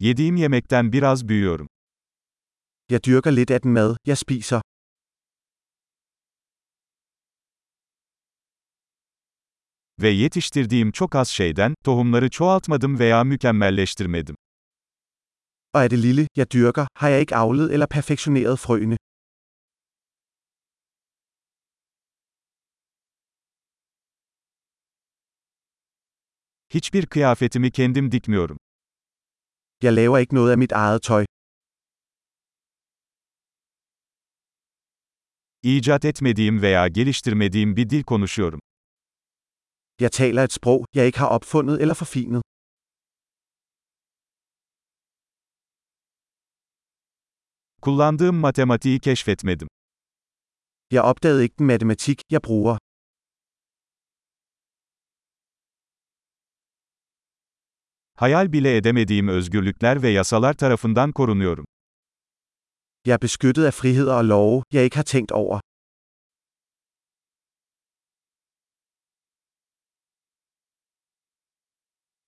Yediğim yemekten biraz büyüyorum. Jeg dyrker lidt af den mad, jeg spiser. Ve yetiştirdiğim çok az şeyden, tohumları çoğaltmadım veya mükemmelleştirmedim. Og af det lille, jeg dyrker, har jeg ikke avlet eller perfektioneret frøene. Hiçbir kıyafetimi kendim dikmiyorum. Jeg laver ikke noget af mit eget tøj. İcat etmediğim veya geliştirmediğim bir dil konuşuyorum. Jeg taler et sprog, jeg ikke har opfundet eller forfinet. Kullandığım matematiği keşfetmedim. Jeg opdagede ikke den matematik, jeg bruger. Hayal bile edemediğim özgürlükler ve yasalar tarafından korunuyorum. Jeg er beskyttet af friheder og love, jeg ikke har tænkt over.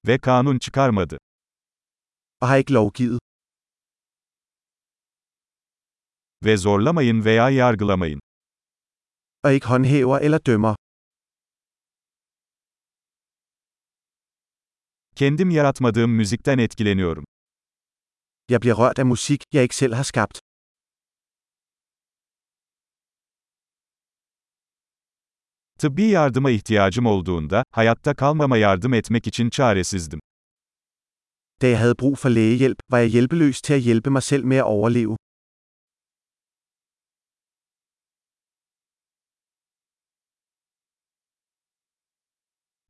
Ve kanun çıkarmadı. Og har ikke lovgivet. Ve zorlamayın veya yargılamayın. Og ikke håndhæver eller dømmer. Kendim yaratmadığım müzikten etkileniyorum. Jeg bliver rørt af musik, jeg ikke selv har skabt. Tıbbi yardıma ihtiyacım olduğunda, hayatta kalmama yardım etmek için çaresizdim. Da jeg havde brug for lægehjælp, var jeg hjælpeløs til at hjælpe mig selv med at overleve.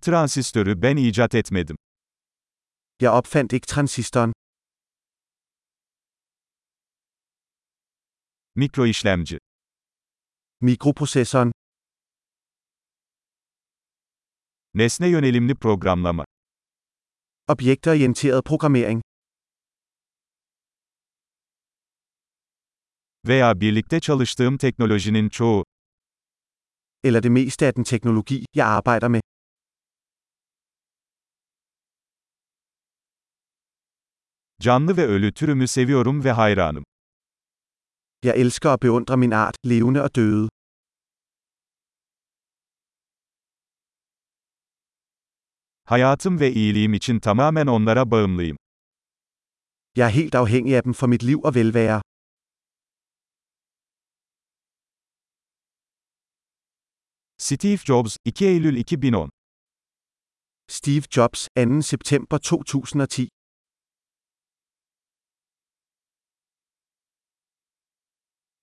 Transistörü ben icat etmedim. Jeg opfandt ikke transistoren. Mikroişlemci. Mikroprocessoren. Nesne yönelimli programlama. Objektorienteret programmering. Veya birlikte çalıştığım teknolojinin çoğu. Eller det meste af den teknologi, jeg arbejder med. Canlı ve ölü türümü seviyorum ve hayranım. Jeg elsker og beundrer min art, levende og døde. Hayatım ve iyiliğim için tamamen onlara bağımlıyım. Jeg er helt afhængig af dem for mit liv og velvære. Steve Jobs, 2 Eylül 2010 Steve Jobs, 2. september 2010